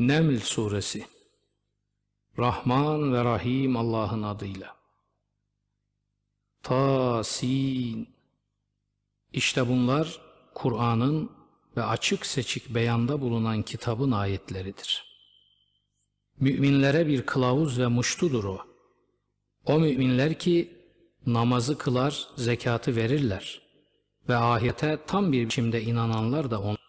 Neml Suresi Rahman ve Rahim Allah'ın adıyla. Tasin İşte bunlar Kur'an'ın ve açık seçik beyanda bulunan kitabın ayetleridir. Müminlere bir kılavuz ve muştudur o. O müminler ki namazı kılar, zekatı verirler ve ahirete tam bir biçimde inananlar da on.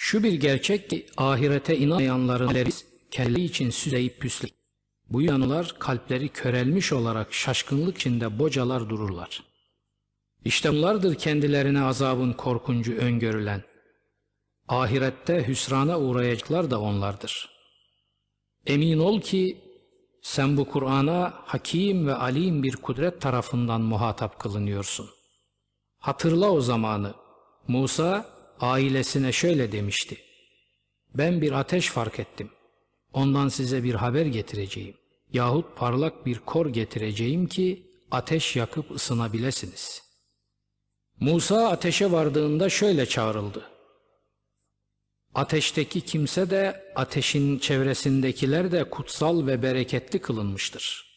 Şu bir gerçek ki ahirete inanmayanların elleri kelli için süzeyip püsleyip bu yanılar kalpleri körelmiş olarak şaşkınlık içinde bocalar dururlar. İşte bunlardır kendilerine azabın korkuncu öngörülen. Ahirette hüsrana uğrayacaklar da onlardır. Emin ol ki sen bu Kur'an'a hakim ve alim bir kudret tarafından muhatap kılınıyorsun. Hatırla o zamanı. Musa ailesine şöyle demişti. Ben bir ateş fark ettim. Ondan size bir haber getireceğim. Yahut parlak bir kor getireceğim ki ateş yakıp ısınabilesiniz. Musa ateşe vardığında şöyle çağrıldı. Ateşteki kimse de ateşin çevresindekiler de kutsal ve bereketli kılınmıştır.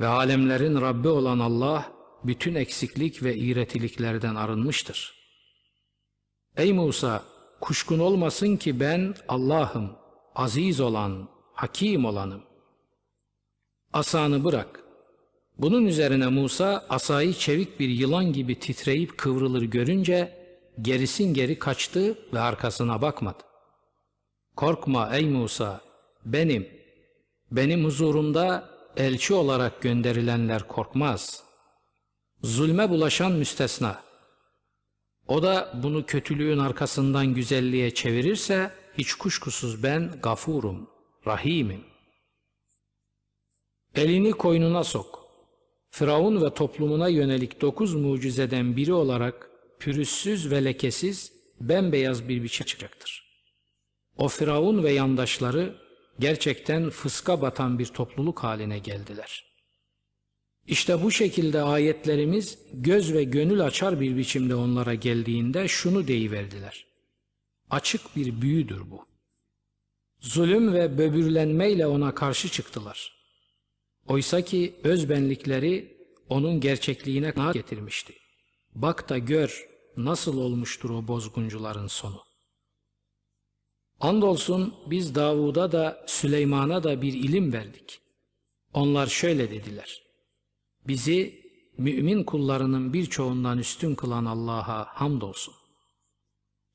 Ve alemlerin Rabbi olan Allah bütün eksiklik ve iğretiliklerden arınmıştır. Ey Musa kuşkun olmasın ki ben Allah'ım, aziz olan, hakim olanım. Asanı bırak. Bunun üzerine Musa asayı çevik bir yılan gibi titreyip kıvrılır görünce gerisin geri kaçtı ve arkasına bakmadı. Korkma ey Musa, benim, benim huzurumda elçi olarak gönderilenler korkmaz. Zulme bulaşan müstesna. O da bunu kötülüğün arkasından güzelliğe çevirirse hiç kuşkusuz ben gafurum, rahimim. Elini koynuna sok. Firavun ve toplumuna yönelik dokuz mucizeden biri olarak pürüzsüz ve lekesiz bembeyaz bir biçim çıkacaktır. O Firavun ve yandaşları gerçekten fıska batan bir topluluk haline geldiler. İşte bu şekilde ayetlerimiz göz ve gönül açar bir biçimde onlara geldiğinde şunu deyiverdiler. Açık bir büyüdür bu. Zulüm ve böbürlenmeyle ona karşı çıktılar. Oysa ki özbenlikleri onun gerçekliğine kanaat getirmişti. Bak da gör nasıl olmuştur o bozguncuların sonu. Andolsun biz Davud'a da Süleyman'a da bir ilim verdik. Onlar şöyle dediler. Bizi mümin kullarının birçoğundan üstün kılan Allah'a hamdolsun.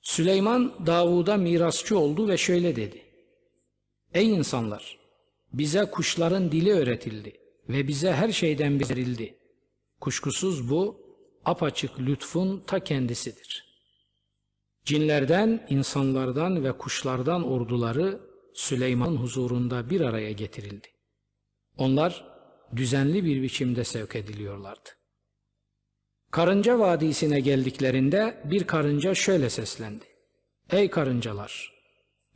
Süleyman Davud'a mirasçı oldu ve şöyle dedi. Ey insanlar! Bize kuşların dili öğretildi ve bize her şeyden verildi. Kuşkusuz bu apaçık lütfun ta kendisidir. Cinlerden, insanlardan ve kuşlardan orduları Süleyman huzurunda bir araya getirildi. Onlar düzenli bir biçimde sevk ediliyorlardı. Karınca Vadisi'ne geldiklerinde bir karınca şöyle seslendi. Ey karıncalar!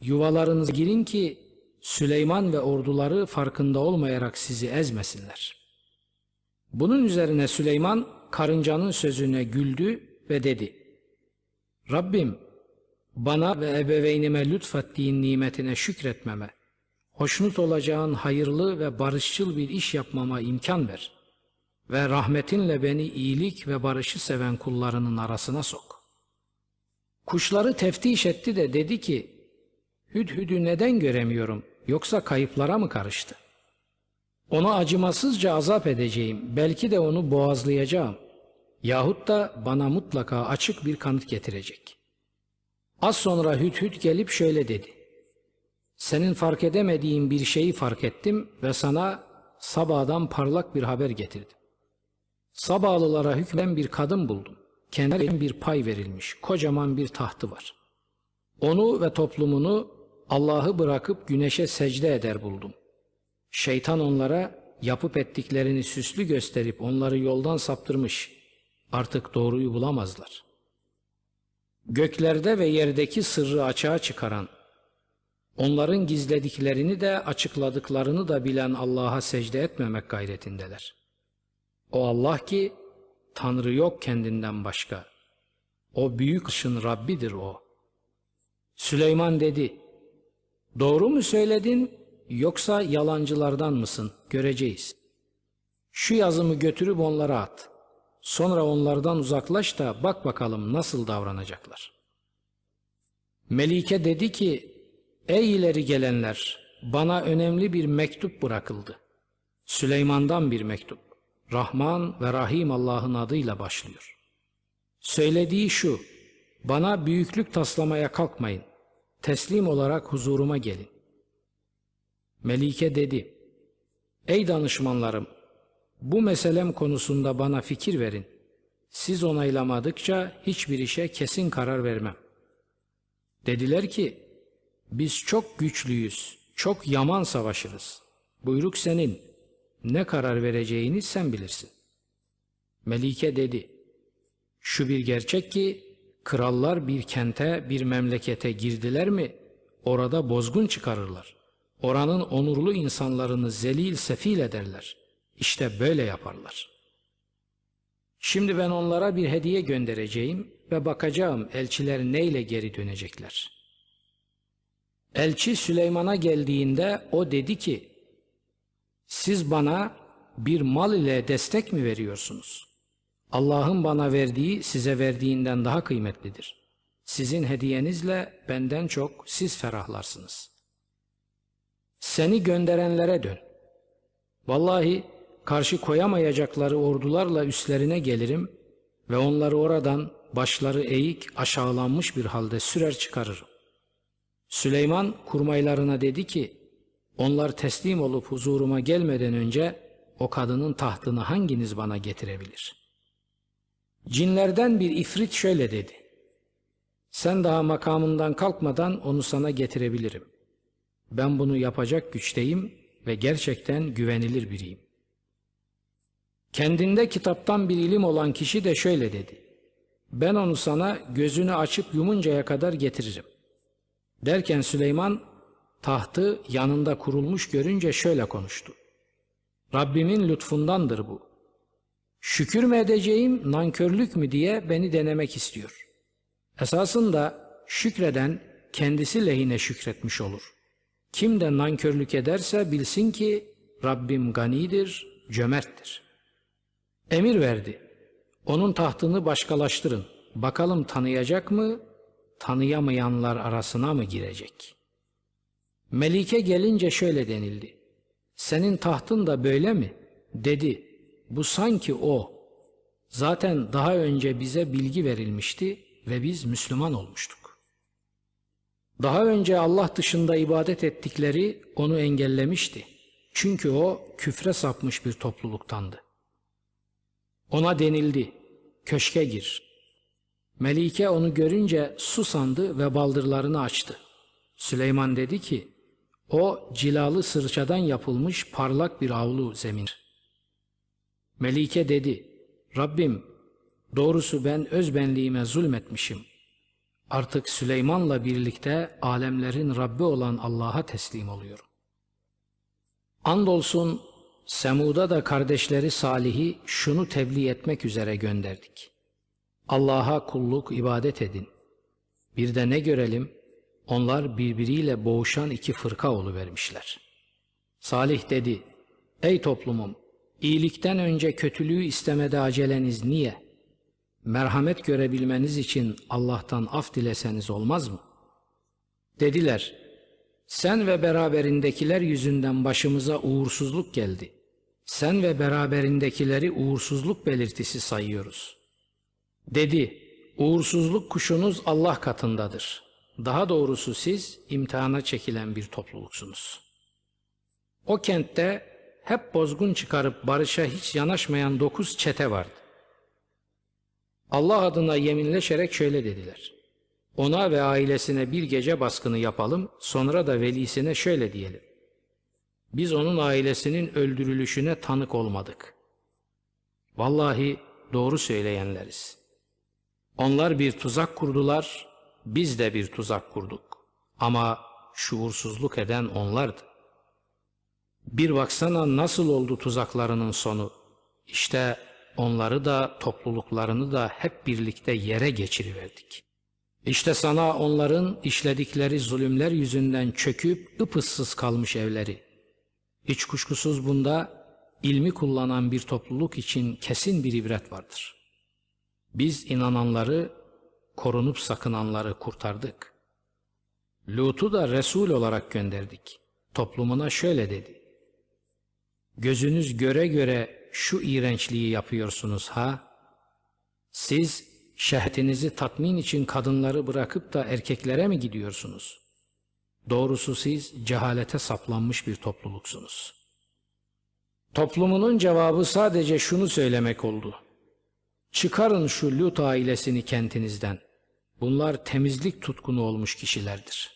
Yuvalarınıza girin ki Süleyman ve orduları farkında olmayarak sizi ezmesinler. Bunun üzerine Süleyman karıncanın sözüne güldü ve dedi. Rabbim bana ve ebeveynime lütfettiğin nimetine şükretmeme, hoşnut olacağın hayırlı ve barışçıl bir iş yapmama imkan ver ve rahmetinle beni iyilik ve barışı seven kullarının arasına sok. Kuşları teftiş etti de dedi ki, Hüdhüdü neden göremiyorum yoksa kayıplara mı karıştı? Onu acımasızca azap edeceğim, belki de onu boğazlayacağım. Yahut da bana mutlaka açık bir kanıt getirecek. Az sonra Hüdhüd gelip şöyle dedi. Senin fark edemediğin bir şeyi fark ettim ve sana sabahdan parlak bir haber getirdim. Sabahlılara hükmen bir kadın buldum. Kendine bir pay verilmiş, kocaman bir tahtı var. Onu ve toplumunu Allah'ı bırakıp güneşe secde eder buldum. Şeytan onlara yapıp ettiklerini süslü gösterip onları yoldan saptırmış. Artık doğruyu bulamazlar. Göklerde ve yerdeki sırrı açığa çıkaran, onların gizlediklerini de açıkladıklarını da bilen Allah'a secde etmemek gayretindeler. O Allah ki Tanrı yok kendinden başka. O büyük ışın Rabbidir o. Süleyman dedi, Doğru mu söyledin yoksa yalancılardan mısın? Göreceğiz. Şu yazımı götürüp onlara at. Sonra onlardan uzaklaş da bak bakalım nasıl davranacaklar. Melike dedi ki, ey ileri gelenler, bana önemli bir mektup bırakıldı. Süleyman'dan bir mektup. Rahman ve Rahim Allah'ın adıyla başlıyor. Söylediği şu, bana büyüklük taslamaya kalkmayın, teslim olarak huzuruma gelin. Melike dedi, ey danışmanlarım, bu meselem konusunda bana fikir verin. Siz onaylamadıkça hiçbir işe kesin karar vermem. Dediler ki, biz çok güçlüyüz, çok yaman savaşırız. Buyruk senin. Ne karar vereceğini sen bilirsin. Melike dedi, şu bir gerçek ki, krallar bir kente, bir memlekete girdiler mi, orada bozgun çıkarırlar. Oranın onurlu insanlarını zelil sefil ederler. İşte böyle yaparlar. Şimdi ben onlara bir hediye göndereceğim ve bakacağım elçiler neyle geri dönecekler. Elçi Süleyman'a geldiğinde o dedi ki, siz bana bir mal ile destek mi veriyorsunuz? Allah'ın bana verdiği size verdiğinden daha kıymetlidir. Sizin hediyenizle benden çok siz ferahlarsınız. Seni gönderenlere dön. Vallahi karşı koyamayacakları ordularla üstlerine gelirim ve onları oradan başları eğik aşağılanmış bir halde sürer çıkarırım. Süleyman kurmaylarına dedi ki, onlar teslim olup huzuruma gelmeden önce o kadının tahtını hanginiz bana getirebilir? Cinlerden bir ifrit şöyle dedi. Sen daha makamından kalkmadan onu sana getirebilirim. Ben bunu yapacak güçteyim ve gerçekten güvenilir biriyim. Kendinde kitaptan bir ilim olan kişi de şöyle dedi. Ben onu sana gözünü açıp yumuncaya kadar getiririm. Derken Süleyman tahtı yanında kurulmuş görünce şöyle konuştu. Rabbimin lütfundandır bu. Şükür mü edeceğim, nankörlük mü diye beni denemek istiyor. Esasında şükreden kendisi lehine şükretmiş olur. Kim de nankörlük ederse bilsin ki Rabbim ganidir, cömerttir. Emir verdi. Onun tahtını başkalaştırın. Bakalım tanıyacak mı, tanıyamayanlar arasına mı girecek? Melike gelince şöyle denildi. Senin tahtın da böyle mi? Dedi. Bu sanki o. Zaten daha önce bize bilgi verilmişti ve biz Müslüman olmuştuk. Daha önce Allah dışında ibadet ettikleri onu engellemişti. Çünkü o küfre sapmış bir topluluktandı. Ona denildi, köşke gir. Melike onu görünce su sandı ve baldırlarını açtı. Süleyman dedi ki, o cilalı sırçadan yapılmış parlak bir avlu zemin. Melike dedi, Rabbim doğrusu ben özbenliğime zulmetmişim. Artık Süleyman'la birlikte alemlerin Rabbi olan Allah'a teslim oluyorum. Andolsun Semud'a da kardeşleri Salih'i şunu tebliğ etmek üzere gönderdik. Allah'a kulluk, ibadet edin. Bir de ne görelim? Onlar birbiriyle boğuşan iki fırka vermişler. Salih dedi, Ey toplumum! İyilikten önce kötülüğü istemede aceleniz niye? Merhamet görebilmeniz için Allah'tan af dileseniz olmaz mı? Dediler, sen ve beraberindekiler yüzünden başımıza uğursuzluk geldi. Sen ve beraberindekileri uğursuzluk belirtisi sayıyoruz. Dedi, uğursuzluk kuşunuz Allah katındadır. Daha doğrusu siz imtihana çekilen bir topluluksunuz. O kentte hep bozgun çıkarıp barışa hiç yanaşmayan dokuz çete vardı. Allah adına yeminleşerek şöyle dediler. Ona ve ailesine bir gece baskını yapalım, sonra da velisine şöyle diyelim. Biz onun ailesinin öldürülüşüne tanık olmadık. Vallahi doğru söyleyenleriz. Onlar bir tuzak kurdular, biz de bir tuzak kurduk. Ama şuursuzluk eden onlardı. Bir baksana nasıl oldu tuzaklarının sonu. İşte onları da topluluklarını da hep birlikte yere geçiriverdik. İşte sana onların işledikleri zulümler yüzünden çöküp ıpıssız kalmış evleri. Hiç kuşkusuz bunda ilmi kullanan bir topluluk için kesin bir ibret vardır. Biz inananları, korunup sakınanları kurtardık. Lut'u da Resul olarak gönderdik. Toplumuna şöyle dedi. Gözünüz göre göre şu iğrençliği yapıyorsunuz ha? Siz şehvetinizi tatmin için kadınları bırakıp da erkeklere mi gidiyorsunuz? Doğrusu siz cehalete saplanmış bir topluluksunuz. Toplumunun cevabı sadece şunu söylemek oldu. Çıkarın şu Lut ailesini kentinizden. Bunlar temizlik tutkunu olmuş kişilerdir.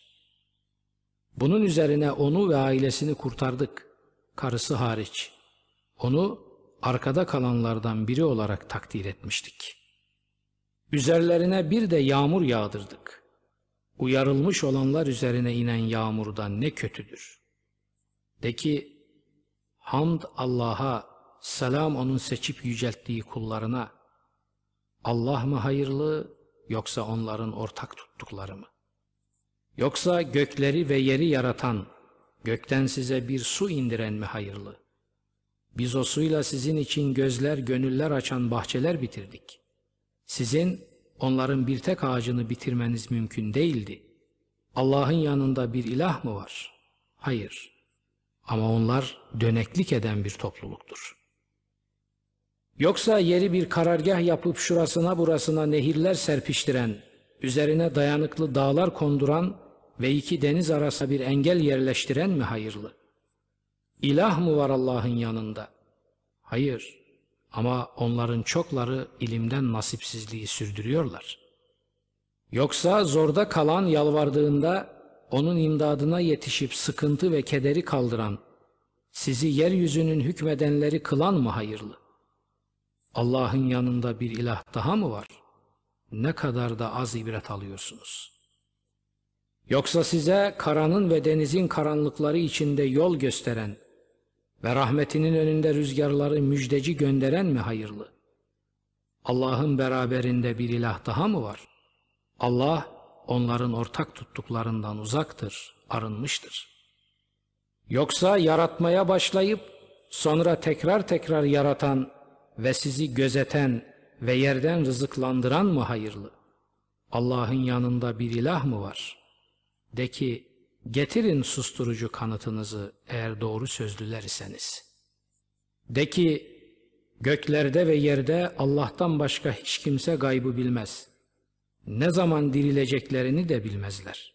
Bunun üzerine onu ve ailesini kurtardık, karısı hariç. Onu arkada kalanlardan biri olarak takdir etmiştik. Üzerlerine bir de yağmur yağdırdık. Uyarılmış olanlar üzerine inen yağmurdan ne kötüdür. De ki, hamd Allah'a, selam onun seçip yücelttiği kullarına. Allah mı hayırlı yoksa onların ortak tuttukları mı? Yoksa gökleri ve yeri yaratan, gökten size bir su indiren mi hayırlı? Biz o suyla sizin için gözler, gönüller açan bahçeler bitirdik. Sizin onların bir tek ağacını bitirmeniz mümkün değildi. Allah'ın yanında bir ilah mı var? Hayır. Ama onlar döneklik eden bir topluluktur. Yoksa yeri bir karargah yapıp şurasına burasına nehirler serpiştiren, üzerine dayanıklı dağlar konduran ve iki deniz arasına bir engel yerleştiren mi hayırlı? İlah mı var Allah'ın yanında? Hayır. Ama onların çokları ilimden nasipsizliği sürdürüyorlar. Yoksa zorda kalan yalvardığında onun imdadına yetişip sıkıntı ve kederi kaldıran, sizi yeryüzünün hükmedenleri kılan mı hayırlı? Allah'ın yanında bir ilah daha mı var? Ne kadar da az ibret alıyorsunuz. Yoksa size karanın ve denizin karanlıkları içinde yol gösteren, ve rahmetinin önünde rüzgarları müjdeci gönderen mi hayırlı? Allah'ın beraberinde bir ilah daha mı var? Allah onların ortak tuttuklarından uzaktır, arınmıştır. Yoksa yaratmaya başlayıp sonra tekrar tekrar yaratan ve sizi gözeten ve yerden rızıklandıran mı hayırlı? Allah'ın yanında bir ilah mı var? De ki, Getirin susturucu kanıtınızı eğer doğru sözlüler iseniz. De ki, göklerde ve yerde Allah'tan başka hiç kimse gaybı bilmez. Ne zaman dirileceklerini de bilmezler.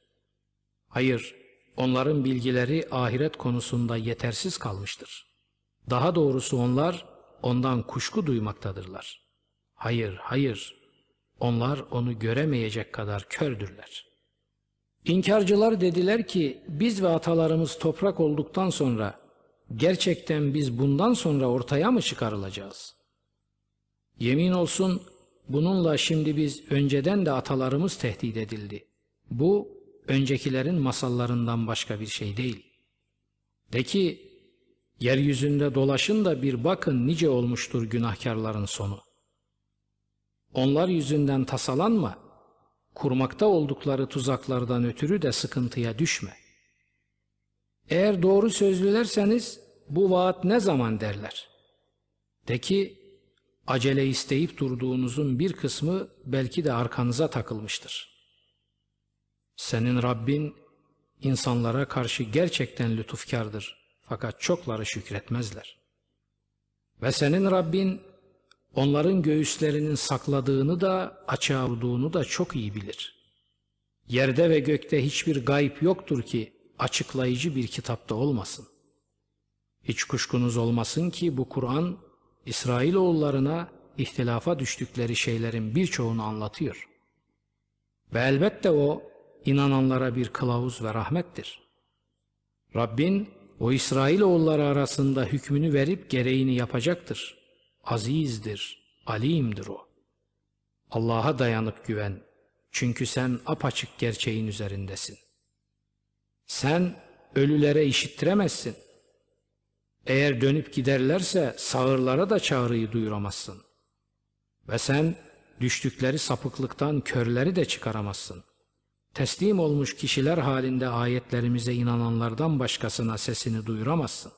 Hayır, onların bilgileri ahiret konusunda yetersiz kalmıştır. Daha doğrusu onlar ondan kuşku duymaktadırlar. Hayır, hayır, onlar onu göremeyecek kadar kördürler.'' İnkarcılar dediler ki biz ve atalarımız toprak olduktan sonra gerçekten biz bundan sonra ortaya mı çıkarılacağız? Yemin olsun bununla şimdi biz önceden de atalarımız tehdit edildi. Bu öncekilerin masallarından başka bir şey değil. De ki yeryüzünde dolaşın da bir bakın nice olmuştur günahkarların sonu. Onlar yüzünden tasalanma kurmakta oldukları tuzaklardan ötürü de sıkıntıya düşme. Eğer doğru sözlülerseniz bu vaat ne zaman derler? De ki acele isteyip durduğunuzun bir kısmı belki de arkanıza takılmıştır. Senin Rabbin insanlara karşı gerçekten lütufkardır fakat çokları şükretmezler. Ve senin Rabbin onların göğüslerinin sakladığını da açığa vurduğunu da çok iyi bilir. Yerde ve gökte hiçbir gayb yoktur ki açıklayıcı bir kitapta olmasın. Hiç kuşkunuz olmasın ki bu Kur'an İsrailoğullarına ihtilafa düştükleri şeylerin birçoğunu anlatıyor. Ve elbette o inananlara bir kılavuz ve rahmettir. Rabbin o İsrailoğulları arasında hükmünü verip gereğini yapacaktır. Azizdir, alimdir o. Allah'a dayanıp güven. Çünkü sen apaçık gerçeğin üzerindesin. Sen ölülere işittiremezsin. Eğer dönüp giderlerse sağırlara da çağrıyı duyuramazsın. Ve sen düştükleri sapıklıktan körleri de çıkaramazsın. Teslim olmuş kişiler halinde ayetlerimize inananlardan başkasına sesini duyuramazsın.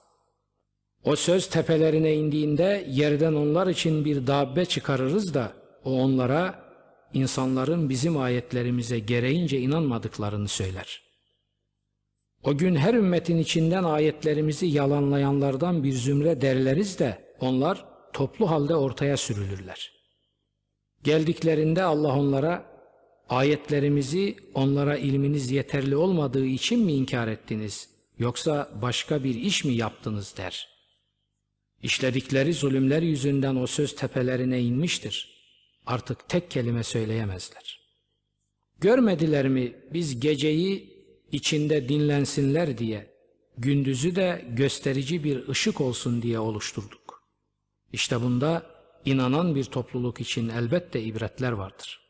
O söz tepelerine indiğinde yerden onlar için bir dabbe çıkarırız da o onlara insanların bizim ayetlerimize gereğince inanmadıklarını söyler. O gün her ümmetin içinden ayetlerimizi yalanlayanlardan bir zümre derleriz de onlar toplu halde ortaya sürülürler. Geldiklerinde Allah onlara ayetlerimizi onlara ilminiz yeterli olmadığı için mi inkar ettiniz yoksa başka bir iş mi yaptınız der. İşledikleri zulümler yüzünden o söz tepelerine inmiştir. Artık tek kelime söyleyemezler. Görmediler mi biz geceyi içinde dinlensinler diye, gündüzü de gösterici bir ışık olsun diye oluşturduk. İşte bunda inanan bir topluluk için elbette ibretler vardır.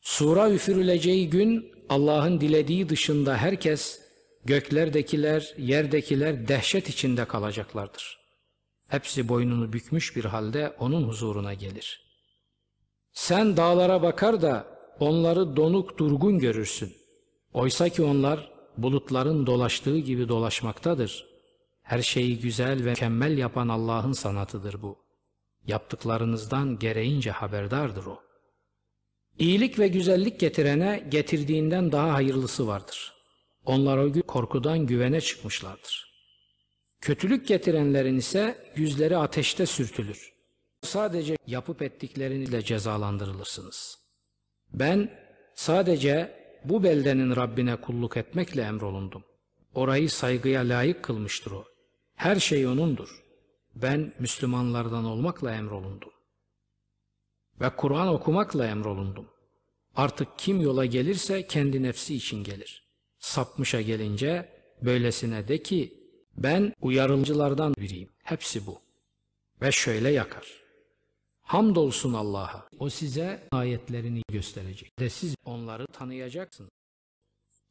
Sura üfürüleceği gün Allah'ın dilediği dışında herkes, göklerdekiler, yerdekiler dehşet içinde kalacaklardır. Hepsi boynunu bükmüş bir halde onun huzuruna gelir. Sen dağlara bakar da onları donuk durgun görürsün. Oysa ki onlar bulutların dolaştığı gibi dolaşmaktadır. Her şeyi güzel ve mükemmel yapan Allah'ın sanatıdır bu. Yaptıklarınızdan gereğince haberdardır o. İyilik ve güzellik getirene getirdiğinden daha hayırlısı vardır. Onlar o gün korkudan güvene çıkmışlardır. Kötülük getirenlerin ise yüzleri ateşte sürtülür. Sadece yapıp ettiklerinizle cezalandırılırsınız. Ben sadece bu beldenin Rabbine kulluk etmekle emrolundum. Orayı saygıya layık kılmıştır o. Her şey O'nundur. Ben Müslümanlardan olmakla emrolundum. Ve Kur'an okumakla emrolundum. Artık kim yola gelirse kendi nefsi için gelir. Sapmışa gelince böylesine de ki ben uyarıcılardan biriyim. Hepsi bu. Ve şöyle yakar. Hamdolsun Allah'a. O size ayetlerini gösterecek. De siz onları tanıyacaksınız.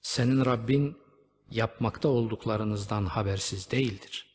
Senin Rabbin yapmakta olduklarınızdan habersiz değildir.